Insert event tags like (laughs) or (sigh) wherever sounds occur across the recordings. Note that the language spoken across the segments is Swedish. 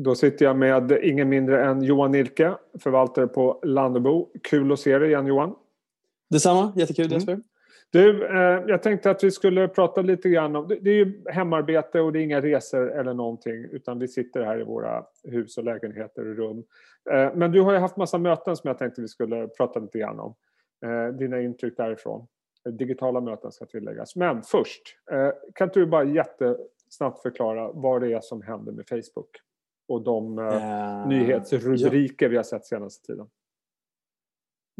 Då sitter jag med ingen mindre än Johan Nilke, förvaltare på Landebo. Kul att se dig igen Johan. Detsamma, jättekul Jesper. Mm. Du, eh, jag tänkte att vi skulle prata lite grann om... Det är ju hemarbete och det är inga resor eller någonting utan vi sitter här i våra hus och lägenheter och rum. Eh, men du har ju haft massa möten som jag tänkte vi skulle prata lite grann om. Eh, dina intryck därifrån. Digitala möten ska tilläggas. Men först, eh, kan du bara jättesnabbt förklara vad det är som händer med Facebook? Och de uh, nyhetsrubriker ja. vi har sett senaste tiden.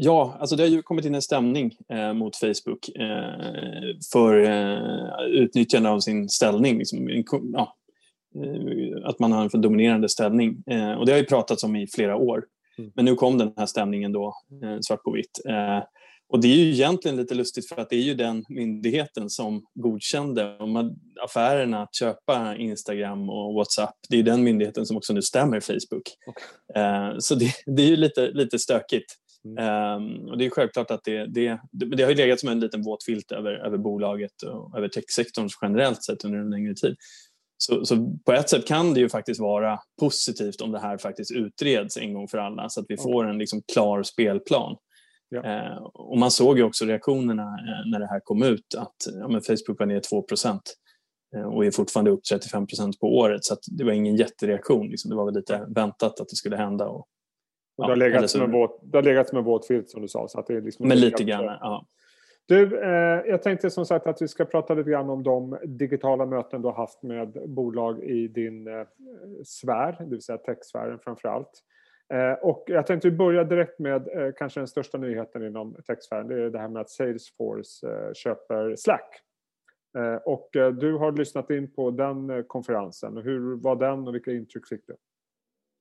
Ja, alltså det har ju kommit in en stämning eh, mot Facebook eh, för eh, utnyttjande av sin ställning. Liksom, ja, eh, att man har en för dominerande ställning. Och det har ju pratats om i flera år. Mm. Men nu kom den här stämningen då, svart på vitt. Och det är ju egentligen lite lustigt för att det är ju den myndigheten som godkände affärerna att köpa Instagram och Whatsapp. Det är den myndigheten som också nu stämmer Facebook. Okay. så det, det, är ju lite, lite stökigt. Um, och det är självklart att det, det, det, har legat som en liten våt filt över, över bolaget och över techsektorn generellt sett under en längre tid. Så, så, på ett sätt kan det ju faktiskt vara positivt om det här faktiskt utreds en gång för alla så att vi får en liksom klar spelplan. Ja. Eh, och man såg ju också reaktionerna eh, när det här kom ut att ja, men Facebook var ner 2 eh, och är fortfarande upp 35% på året så det var ingen jättereaktion. Liksom. Det var väl lite väntat att det skulle hända och och det, har legat som en våt, det har legat som en våt filt som du sa. Så att det är liksom Men lite grann, ja. Du, eh, jag tänkte som sagt att vi ska prata lite grann om de digitala möten du har haft med bolag i din eh, sfär, det vill säga techsfären framför allt. Eh, och jag tänkte börja direkt med eh, kanske den största nyheten inom techsfären. Det är det här med att Salesforce eh, köper Slack. Och du har lyssnat in på den konferensen. Hur var den och vilka intryck fick du?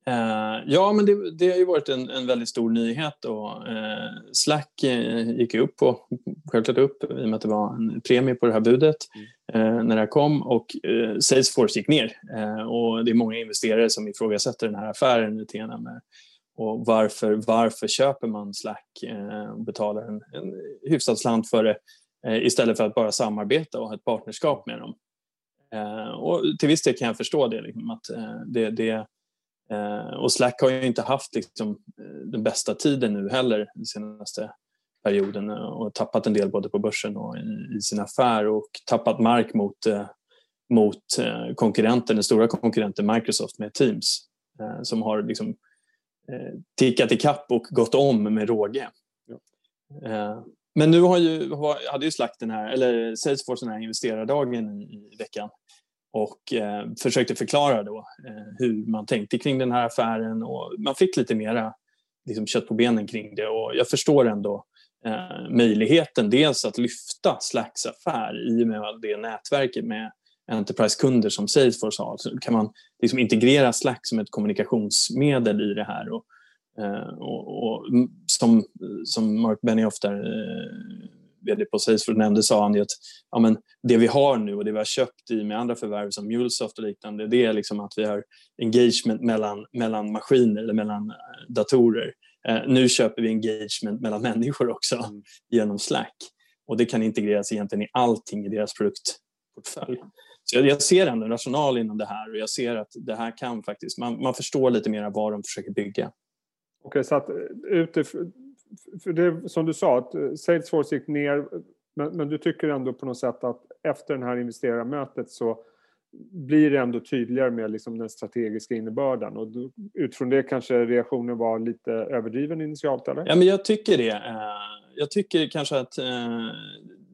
Uh, ja, men det, det, har ju varit en, en väldigt stor nyhet. Och, uh, Slack uh, gick upp på, självklart upp i och med att det var en premie på det här budet mm. när det här kom och Salesforce gick ner. och det är många investerare som ifrågasätter den här affären lite grann med och varför, varför köper man Slack och betalar en, en hyfsad slant för det istället för att bara samarbeta och ha ett partnerskap med dem. och till viss del kan jag förstå det, liksom, att det, det Eh, och Slack har ju inte haft liksom, eh, den bästa tiden nu heller den senaste perioden eh, och tappat en del både på börsen och i, i sin affär och tappat mark mot, eh, mot eh, konkurrenten, den stora konkurrenten Microsoft med Teams eh, som har liksom, eh, tickat ikapp och gått om med råge. Ja. men nu har ju, hade ju Slack den här, eller Salesforce den här investerardagen i, i veckan och eh, försökte förklara då, eh, hur man tänkte kring den här affären. Och man fick lite mera liksom, kött på benen kring det. Och jag förstår ändå eh, möjligheten dels att lyfta Slacks affär i och med det nätverket med Enterprise-kunder som Salesforce har. Så kan man liksom integrera Slack som ett kommunikationsmedel i det här. Och, eh, och, och mm, som, som Mark Benioff där eh, vd på Salesforce nämnde sa han ju att ja, men det vi har nu och det vi har köpt i med andra förvärv som Mulesoft och liknande det är liksom att vi har engagement mellan, mellan maskiner eller mellan eh, datorer. Eh, nu köper vi engagement mellan människor också mm. genom Slack och det kan integreras egentligen i allting i deras produktportfölj. Så jag, jag ser ändå en rational inom det här och jag ser att det här kan faktiskt, man, man förstår lite mer vad de försöker bygga. Okej, så att eh, utifrån för det som du sa, att eh, Salesforce gick ner, men, men, du tycker ändå på något sätt att efter det här investerarmötet så blir det ändå tydligare med liksom den strategiska innebörden och utifrån det kanske reaktionen var lite överdriven initialt eller? Ja men jag tycker det. Eh, jag tycker kanske att eh,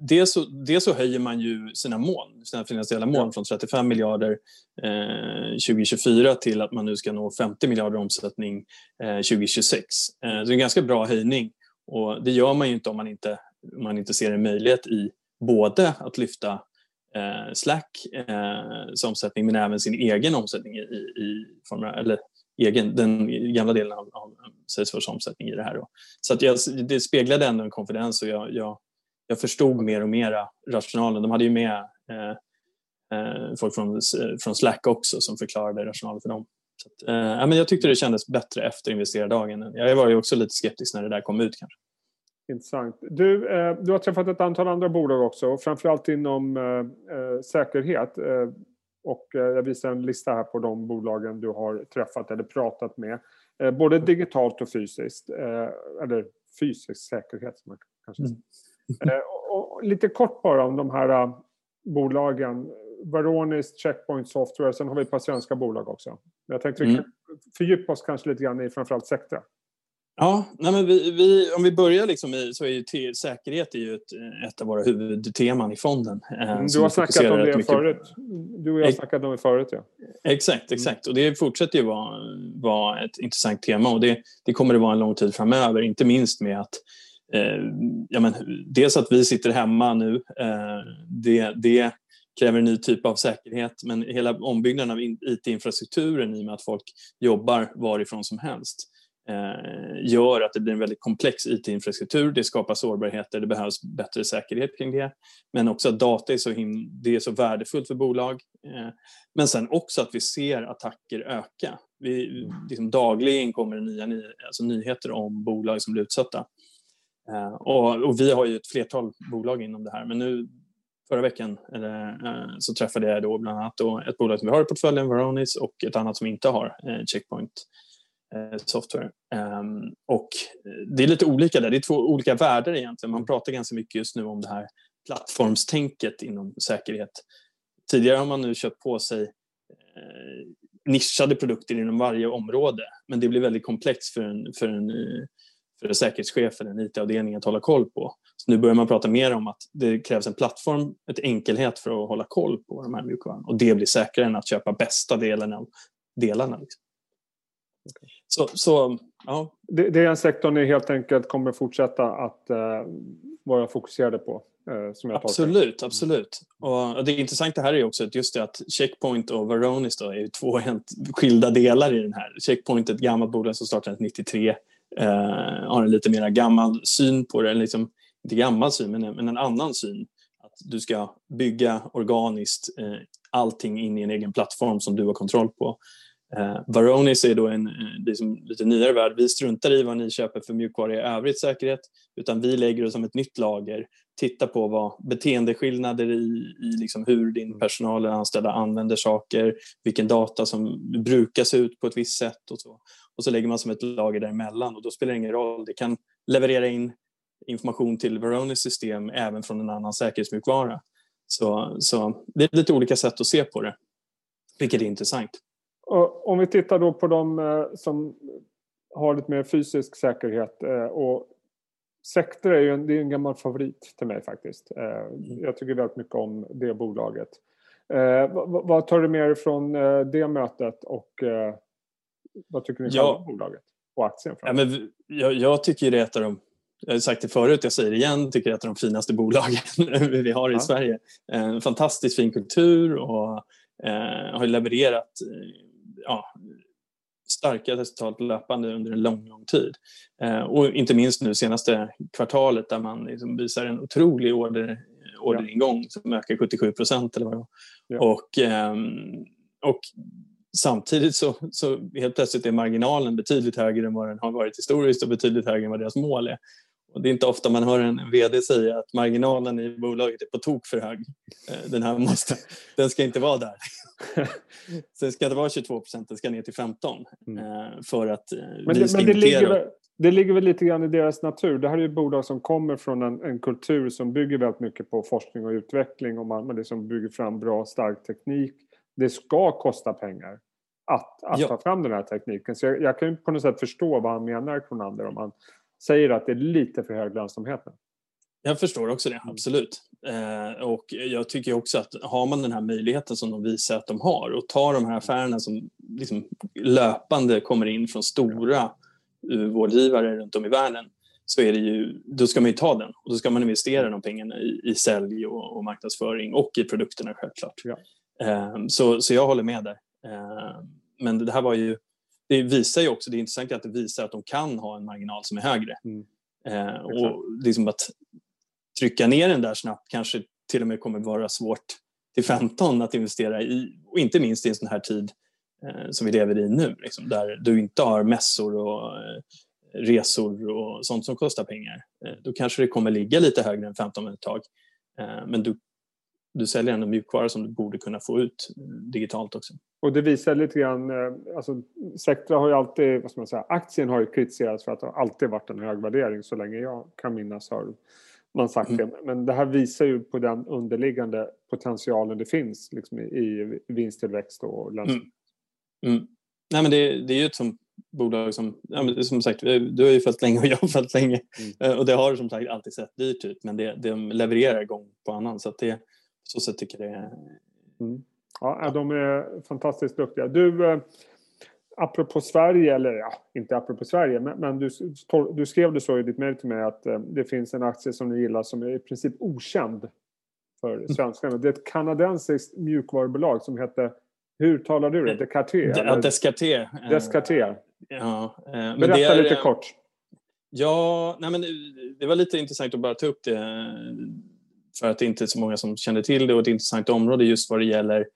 dels så, dels så höjer man ju sina mål, sina finansiella mål från 35 miljarder eh, 2024 till att man nu ska nå 50 miljarder omsättning eh, 2026. Eh, det är en ganska bra höjning och det gör man ju inte om man inte, om man inte ser en möjlighet i både att lyfta eh, Slack eh, omsättning men även sin egen omsättning i, i form av, eller egen, den gamla delen av, av Salesforce omsättning i det här. Då. Så att jag, det speglade ändå en konfidens och jag, jag, jag förstod mer och mer rationalen. De hade ju med eh, eh, folk från, från Slack också som förklarade rationalen för dem. Så eh, men jag tyckte det kändes bättre efter investerardagen. Jag var ju också lite skeptisk när det där kom ut kanske. Intressant. Du, eh, du har träffat ett antal andra bolag också, framförallt inom eh, eh säkerhet. Eh, Och jag visar en lista här på de bolagen du har träffat eller pratat med. Både digitalt och fysiskt. Eller fysisk säkerhet som man kanske mm. Och, och, lite kort bara om de här bolagen. Varonis, Checkpoint Software, sen har vi ett par svenska bolag också. Jag tänkte mm. fördjupa oss kanske lite grann i framförallt Sectra. Ja, nej men vi, vi, om vi börjar liksom i, så är ju till, säkerhet är ju ett, ett av våra huvudteman i fonden. Eh, mm, du har snackat om det mycket... förut. Du och jag har snackat om det förut, ja. Exakt, mm. exakt. Och det fortsätter ju vara, vara ett intressant tema och det, det kommer det vara en lång tid framöver, inte minst med att eh, Eh, ja, men, dels att vi sitter hemma nu, eh, det, det kräver en ny typ av säkerhet men hela ombyggnaden av IT-infrastrukturen i och med att folk jobbar varifrån som helst eh, gör att det blir en väldigt komplex IT-infrastruktur. Det skapar sårbarheter, det behövs bättre säkerhet kring det. Men också att data är så, him- det är så värdefullt för bolag. Eh, men sen också att vi ser attacker öka. Vi, liksom dagligen kommer det nya ny- alltså nyheter om bolag som blir utsatta. Eh, och, och, vi har ju ett flertal bolag inom det här, men nu förra veckan eller, eh, så träffade jag då bland annat då ett bolag som vi har i portföljen, Veronis, och ett annat som inte har, eh, Checkpoint eh, Software. Ehm, och eh, det är lite olika där, det är två olika världar egentligen. Man pratar ganska mycket just nu om det här plattformstänket inom säkerhet. Tidigare har man nu köpt på sig eh, nischade produkter inom varje område, men det blir väldigt komplext för en, för en eh, för en säkerhetschef eller en IT-avdelning att hålla koll på. Så nu börjar man prata mer om att det krävs en plattform, ett enkelhet för att hålla koll på de här mjukvaran och det blir säkrare än att köpa bästa delen av delarna. Liksom. Okay. Så, så, ja. det, det är en sektor ni helt enkelt kommer fortsätta att uh, vara fokuserade på? Jag absolut, tolkar. absolut. Och, det intressanta här är också att just det att Checkpoint och Varonis då är två helt skilda delar i den här. Checkpoint är ett gammalt bolag som startade 93 eh, har en lite mer gammal syn på det, liksom, inte gammal syn men, men en annan syn. Att du ska bygga organiskt eh, allting in i en egen plattform som du har kontroll på. Eh, Varonis är då en liksom, lite nyare värld. Vi struntar i vad ni köper för mjukvara i övrigt säkerhet utan vi lägger oss som ett nytt lager, tittar på vad beteendeskillnader i, i liksom hur din personal eller anställda använder saker, vilken data som brukas ut på ett visst sätt och så och så lägger man som ett lager däremellan och då spelar det ingen roll. Det kan leverera in information till Veronis system även från en annan säkerhetsmjukvara. Så, så det är lite olika sätt att se på det, vilket är intressant. Och om vi tittar då på de eh, som har lite mer fysisk säkerhet eh, och Sector är ju en, det är en gammal favorit till mig faktiskt. Eh, mm. Jag tycker väldigt mycket om det bolaget. Vad tar du med dig från det mötet och vad tycker ni ja. om bolaget och aktien? Ja, men jag, jag tycker det är ett av de jag har sagt det förut, jag säger det igen, tycker det är de finaste bolagen (laughs) vi har i ja. Sverige. En fantastiskt fin kultur och eh, har levererat eh, ja, starka resultat löpande under en lång, lång tid. Eh, och inte minst nu senaste kvartalet där man liksom visar en otrolig order, orderingång som ökar 77 procent eller vad det var. Ja. Och, eh, och Samtidigt så, så helt plötsligt är marginalen betydligt högre än vad den har varit historiskt och betydligt högre än vad deras mål är. Och det är inte ofta man hör en VD säga att marginalen i bolaget är på tok för hög. Eh, den, här måste, den ska inte vara där. (laughs) Sen ska det vara 22 procent, den ska ner till 15 mm. Eh, för att eh, men det, men det ligger, väl, det ligger väl lite grann i deras natur. Det här är ju bolag som kommer från en, en kultur som bygger väldigt mycket på forskning och utveckling och man, man liksom bygger fram bra, stark teknik det ska kosta pengar att, att ja. ta fram den här tekniken. Så jag, jag kan på något sätt förstå vad han menar, Kronander, om han säger att det är lite för hög lönsamhet. Jag förstår också det, absolut. Eh, och jag tycker också att har man den här möjligheten som de visar att de har och tar de här affärerna som liksom löpande kommer in från stora vårdgivare runt om i världen så är det ju, då ska man ju ta den och då ska man investera de pengarna i, i sälj och, och marknadsföring och i produkterna självklart. Ja. Ehm, så, så jag håller med där. Ehm, men det här var ju, det visar ju också, det är intressant att det visar att de kan ha en marginal som är högre. Mm. Ehm, och liksom att trycka ner den där snabbt kanske till och med kommer vara svårt till 15 att investera i, och inte minst i en sån här tid eh, som vi lever i nu, liksom, där du inte har mässor och eh, resor och sånt som kostar pengar. Eh, då kanske det kommer ligga lite högre än 15 ett tag. Men du du säljer en mjukvara som du borde kunna få ut digitalt också. Och det visar lite grann, alltså Sectra har ju alltid, vad ska man säga, aktien har ju kritiserats för att det alltid varit en hög värdering så länge jag kan minnas har man sagt mm. det. Men det här visar ju på den underliggande potentialen det finns liksom, i vinsttillväxt och lönsamhet. Mm. Mm. Nej, men det, det är ju ett sånt bolag som, ja, men som sagt, du har ju följt länge och jag har följt länge. Mm. Eh, och det har som sagt alltid sett dyrt ut men det, de levererar gång på annan så det, så sätt tycker jag det är... Mm. Ja, de är fantastiskt duktiga. Du, eh, apropå Sverige, eller ja, inte apropå Sverige, men, men du, du skrev det så i ditt mejl till mig att eh, det finns en aktie som du gillar som är i princip okänd för mm. svenskarna. Det är ett kanadensiskt mjukvarubolag som heter, hur talar du det? Descartes? Ja. Descartes. Ja, eh, men Berätta det är, lite kort. Ja, nej men det var lite intressant att bara ta upp det för att det inte är så många som känner till det och ett intressant område just vad det gäller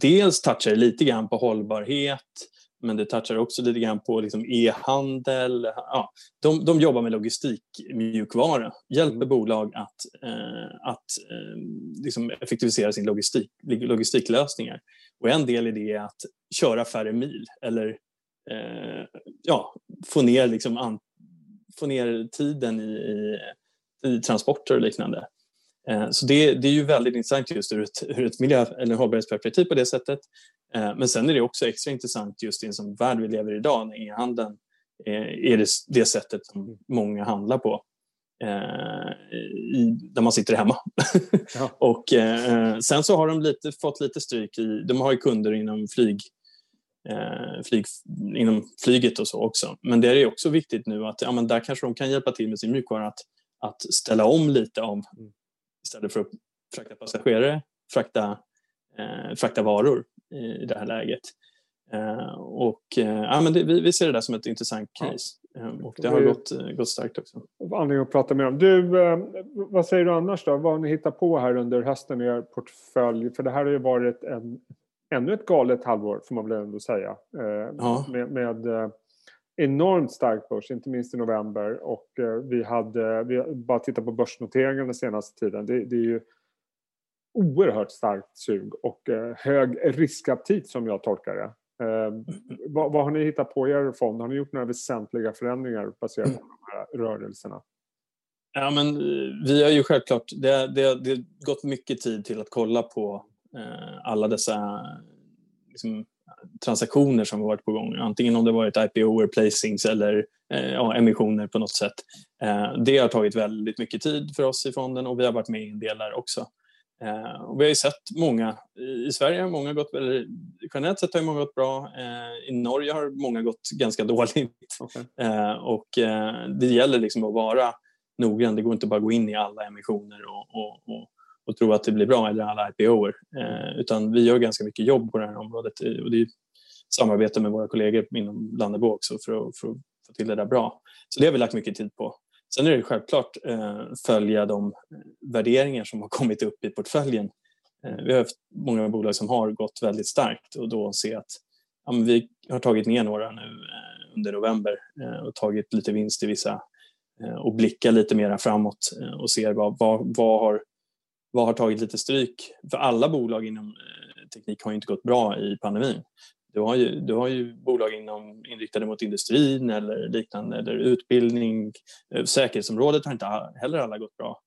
Dels touchar det lite grann på hållbarhet men det touchar också lite grann på liksom e-handel. Ja, de, de jobbar med logistikmjukvara, hjälper mm. bolag att, eh, att eh, liksom effektivisera sin logistik, logistiklösningar. Och en del i det är att köra färre mil eller eh, ja, få, ner liksom an, få ner tiden i, i, i transporter och liknande. Eh, så det, det, är ju väldigt intressant just ur ett, ur ett miljö eller hållbarhetsperspektiv på det sättet. Eh, men sen är det också extra intressant just i en sån värld vi lever i idag när e-handeln är det, det sättet som många handlar på. Eh, I, där man sitter hemma. Ja. (laughs) och sen så har de lite, fått lite stryk i, de har ju kunder inom flyg, flyg, inom flyget och så också. Men det är också viktigt nu att ja, men där kanske de kan hjälpa till med sin mjukvara att, att ställa om lite av mm istället för att frakta passagerare, frakta, eh, frakta varor i, det här läget. Eh, och, eh, ja, men det, vi, vi, ser det där som ett intressant case. Ja. och det har gått, eh, gått starkt också. Anledning att prata mer om. Du, eh, vad säger du annars då? Vad har ni hittat på här under hösten i er portfölj? För det här har ju varit en, ännu ett galet halvår får man väl ändå säga. Eh, ja. Med, med enormt stark börs, inte minst i november. Och eh, vi hade, vi bara tittat på börsnoteringarna den senaste tiden. Det, det är ju oerhört starkt sug och eh, hög riskaptit som jag tolkar det. Eh, vad, vad, har ni hittat på i er fond? Har ni gjort några väsentliga förändringar baserat på de här rörelserna? Ja, men eh, vi har ju självklart, det, det, det har gått mycket tid till att kolla på eh, alla dessa liksom, transaktioner som har varit på gång. Antingen om det varit IPO, placings eller eh, ja, emissioner på något sätt. Eh, det har tagit väldigt mycket tid för oss i fonden och vi har varit med i en del där också. Eh, och vi har ju sett många, i Sverige har många gått, eller generellt sett har många gått bra. I Norge har många gått ganska (laughs) dåligt. Okay. och det gäller liksom att vara noggrann. Det går inte bara att gå in i alla emissioner och, och, och och tro att det blir bra eller alla IPOer. Eh, utan vi gör ganska mycket jobb på det här området eh, och det är samarbete med våra kollegor inom Landebo också för att, för att få till det där bra. Så det har vi lagt mycket tid på. Sen är det självklart eh, följa de eh, värderingar som har kommit upp i portföljen. Eh, vi har haft många bolag som har gått väldigt starkt och då se att ja, vi har tagit ner några nu eh, under november eh, och tagit lite vinst i vissa eh, och blickar lite mera framåt eh, och ser vad, vad, vad har vad har tagit lite stryk? För alla bolag inom eh, teknik har inte gått bra i pandemin. Du har ju, du har ju bolag inom, inriktade mot industrin eller liknande, eller utbildning. Eh, säkerhetsområdet har inte heller alla gått bra.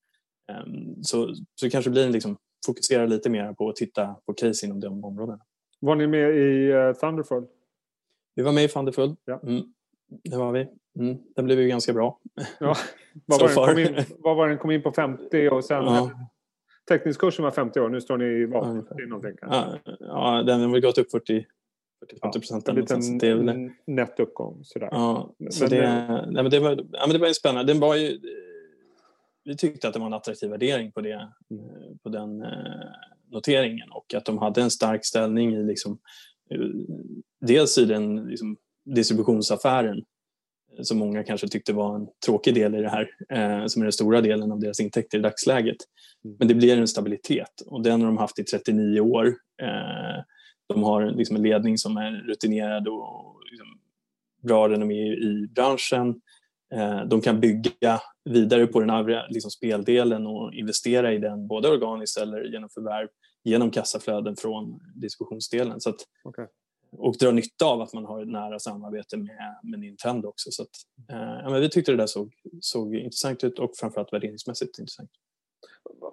Ehm, så, så kanske blir liksom, fokusera lite mer på att titta på case inom de områdena. Var ni med i uh, Thunderful? Vi var med i Thunderful. Ja. Mm, det var vi. Mm, den blev ju ganska bra. Ja. (laughs) vad, var den, in, vad var den kom in på 50 och sen ja. Teckningskursen var 50 år, nu står ni i vad? Ja, ja, den har väl gått upp 40 40-50 procent. Ja, en liten det väl... nätt uppgång. Sådär. Ja, så men, det, nej, men det, var, ja, men det var ju spännande. Den var ju, vi tyckte att det var en attraktiv värdering på, det, mm. på den eh, noteringen och att de hade en stark ställning i liksom, eh, dels i den liksom, distributionsaffären som många kanske tyckte var en tråkig del i det här, eh, som är den stora delen av deras intäkter i dagsläget. Mm. Men det blir en stabilitet och den har de haft i 39 år. Eh, de har liksom en ledning som är rutinerad och liksom bra renommé i branschen. Eh, de kan bygga vidare på den övriga liksom speldelen och investera i den både organiskt eller genom förvärv genom kassaflöden från diskussionsdelen. Så att, okay. Och dra nytta av att man har ett nära samarbete med, med Nintendo också. Så att, eh, ja, men vi tyckte det där såg, såg intressant ut och framförallt värderingsmässigt intressant.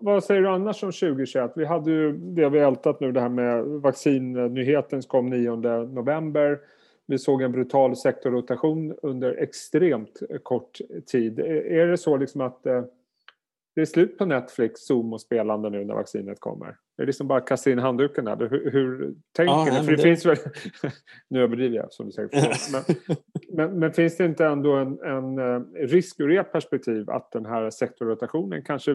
Vad säger du annars om 2021? Vi hade ju det vi ältat nu, det här med vaccinnyheten som kom 9 november. Vi såg en brutal sektorrotation under extremt kort tid. Är det så liksom att eh, det är slut på Netflix, Zoom och spelande nu när vaccinet kommer? Det är liksom bara att kasta in handduken här. Hur, hur tänker ja, ni? För det, det, finns väl... (laughs) nu överdriver jag som du säger. (laughs) Men, men, men, finns det inte ändå en, en eh, risk ur ert perspektiv att den här sektorrotationen kanske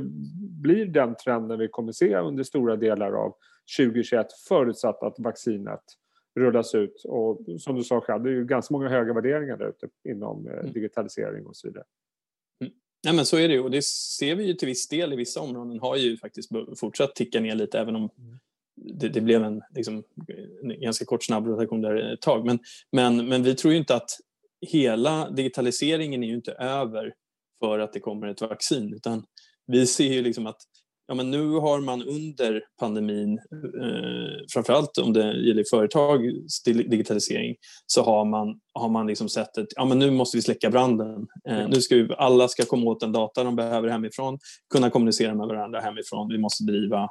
blir den trenden vi kommer se under stora delar av 2021 förutsatt att vaccinet rullas ut. Och som du sa själv, det är ju ganska många höga värderingar där ute inom eh, mm. digitalisering och så vidare. Ja, men så är det ju och det ser vi ju till viss del i vissa områden har ju faktiskt fortsatt ticka ner lite även om mm. det, det blev en, liksom, en ganska kort snabb rotation där ett tag. Men, men, men vi tror ju inte att hela digitaliseringen är ju inte över för att det kommer ett vaccin utan vi ser ju liksom att ja, men nu har man under pandemin, eh, framförallt om det gäller företags digitalisering, så har man, har man liksom sett att ja, men nu måste vi släcka branden. Eh, nu ska vi, alla ska komma åt den data de behöver hemifrån, kunna kommunicera med varandra hemifrån. Vi måste driva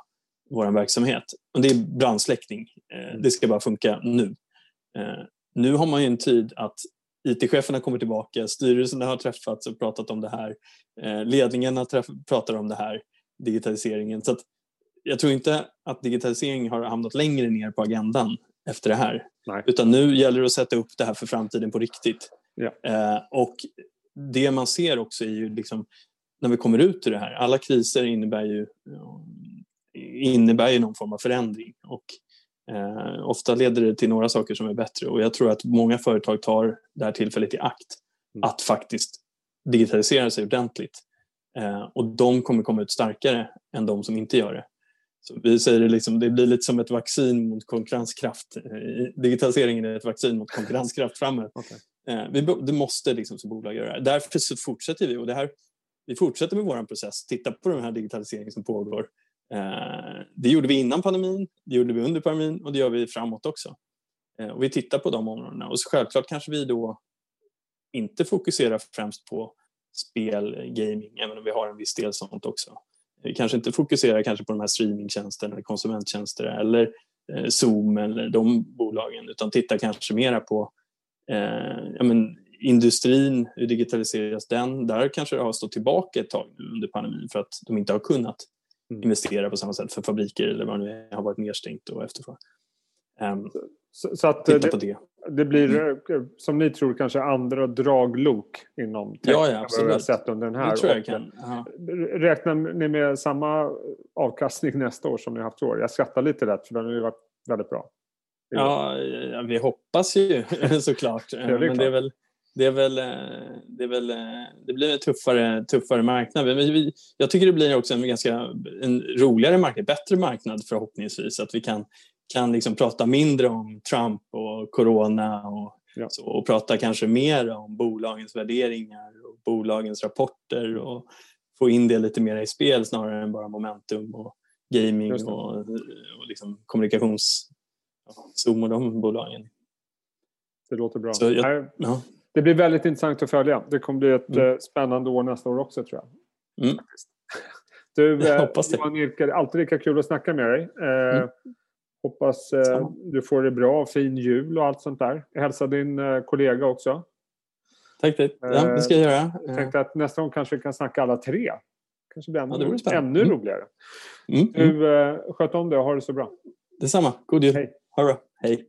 vår verksamhet. Och det är brandsläckning. Eh, mm. det ska bara funka nu. Eh, nu har man ju en tid att IT-cheferna kommer tillbaka, styrelserna har träffats och pratat om det här, eh, ledningen pratar om det här digitaliseringen. Så jag tror inte att digitalisering har hamnat längre ner på agendan efter det här. Nej. Utan nu gäller det att sätta upp det här för framtiden på riktigt. Ja. Eh, och det man ser också är ju liksom, när vi kommer ut ur det här, alla kriser innebär ju, innebär ju någon form av förändring. Och, eh, ofta leder det till några saker som är bättre och jag tror att många företag tar det här tillfället i akt mm. att faktiskt digitalisera sig ordentligt. Eh, och de kommer komma ut starkare än de som inte gör det. Så vi säger det, liksom, det blir lite som ett vaccin mot konkurrenskraft. Eh, digitaliseringen är ett vaccin mot konkurrenskraft framöver. Okay. Eh, vi, det måste liksom som bolag göra. Därför så fortsätter vi. Och det här, vi fortsätter med vår process, titta på den här digitaliseringen som pågår. Det gjorde vi innan pandemin, det gjorde vi under pandemin och det gör vi framåt också. Och vi tittar på de områdena och självklart kanske vi då inte fokuserar främst på spel, gaming, även om vi har en viss del sånt också. Vi kanske inte fokuserar kanske på de här streamingtjänsterna eller konsumenttjänster eller eh, Zoom eller de bolagen utan tittar kanske mera på eh, ja, men, industrin, hur digitaliseras den? Där kanske det har stått tillbaka ett tag under pandemin för att de inte har kunnat mm. investera på samma sätt för fabriker eller vad det nu har varit nedstängt och efterfrågan. Um, så, så, att titta det, på det. Det blir, mm. Eh, som ni tror, kanske andra draglok inom tech ja, ja, absolut. vi har sett under den här. Det tror jag kan. Räknar ni med samma avkastning nästa år som ni haft i år? Jag skrattar lite rätt för den har ju varit väldigt bra. Ja, vi hoppas ju (laughs) såklart. det Men det är väl, det, är väl, eh, det, är väl, eh, det blir en tuffare, tuffare marknad. Men jag tycker det blir också en ganska en roligare marknad, bättre marknad förhoppningsvis. Att vi kan kan liksom prata mindre om Trump och corona och, ja. så, och prata kanske mer om bolagens värderingar och bolagens rapporter och få in det lite mer i spel snarare än bara momentum och gaming och, och liksom kommunikations... Zoom och de bolagen. Det låter bra. Jag, ja. Det blir väldigt intressant att följa. Det kommer bli ett mm. Eh, spännande år nästa år också tror jag. Mm. (laughs) Du, jag hoppas det. Johan Ilke, alltid lika kul att snacka med dig. Eh, mm. Hoppas eh, du får det bra, fin jul och allt sånt där. Jag hälsar din eh, kollega också. Tack, tack. Ja, det ska jag göra. Jag tänkte att nästa gång kanske vi kan snacka alla tre. kanske blir ännu, ja, ännu mm. roligare. Mm. Du, eh, sköt om dig och ha det så bra. Detsamma. God jul. Hej. Ha det bra. Hej.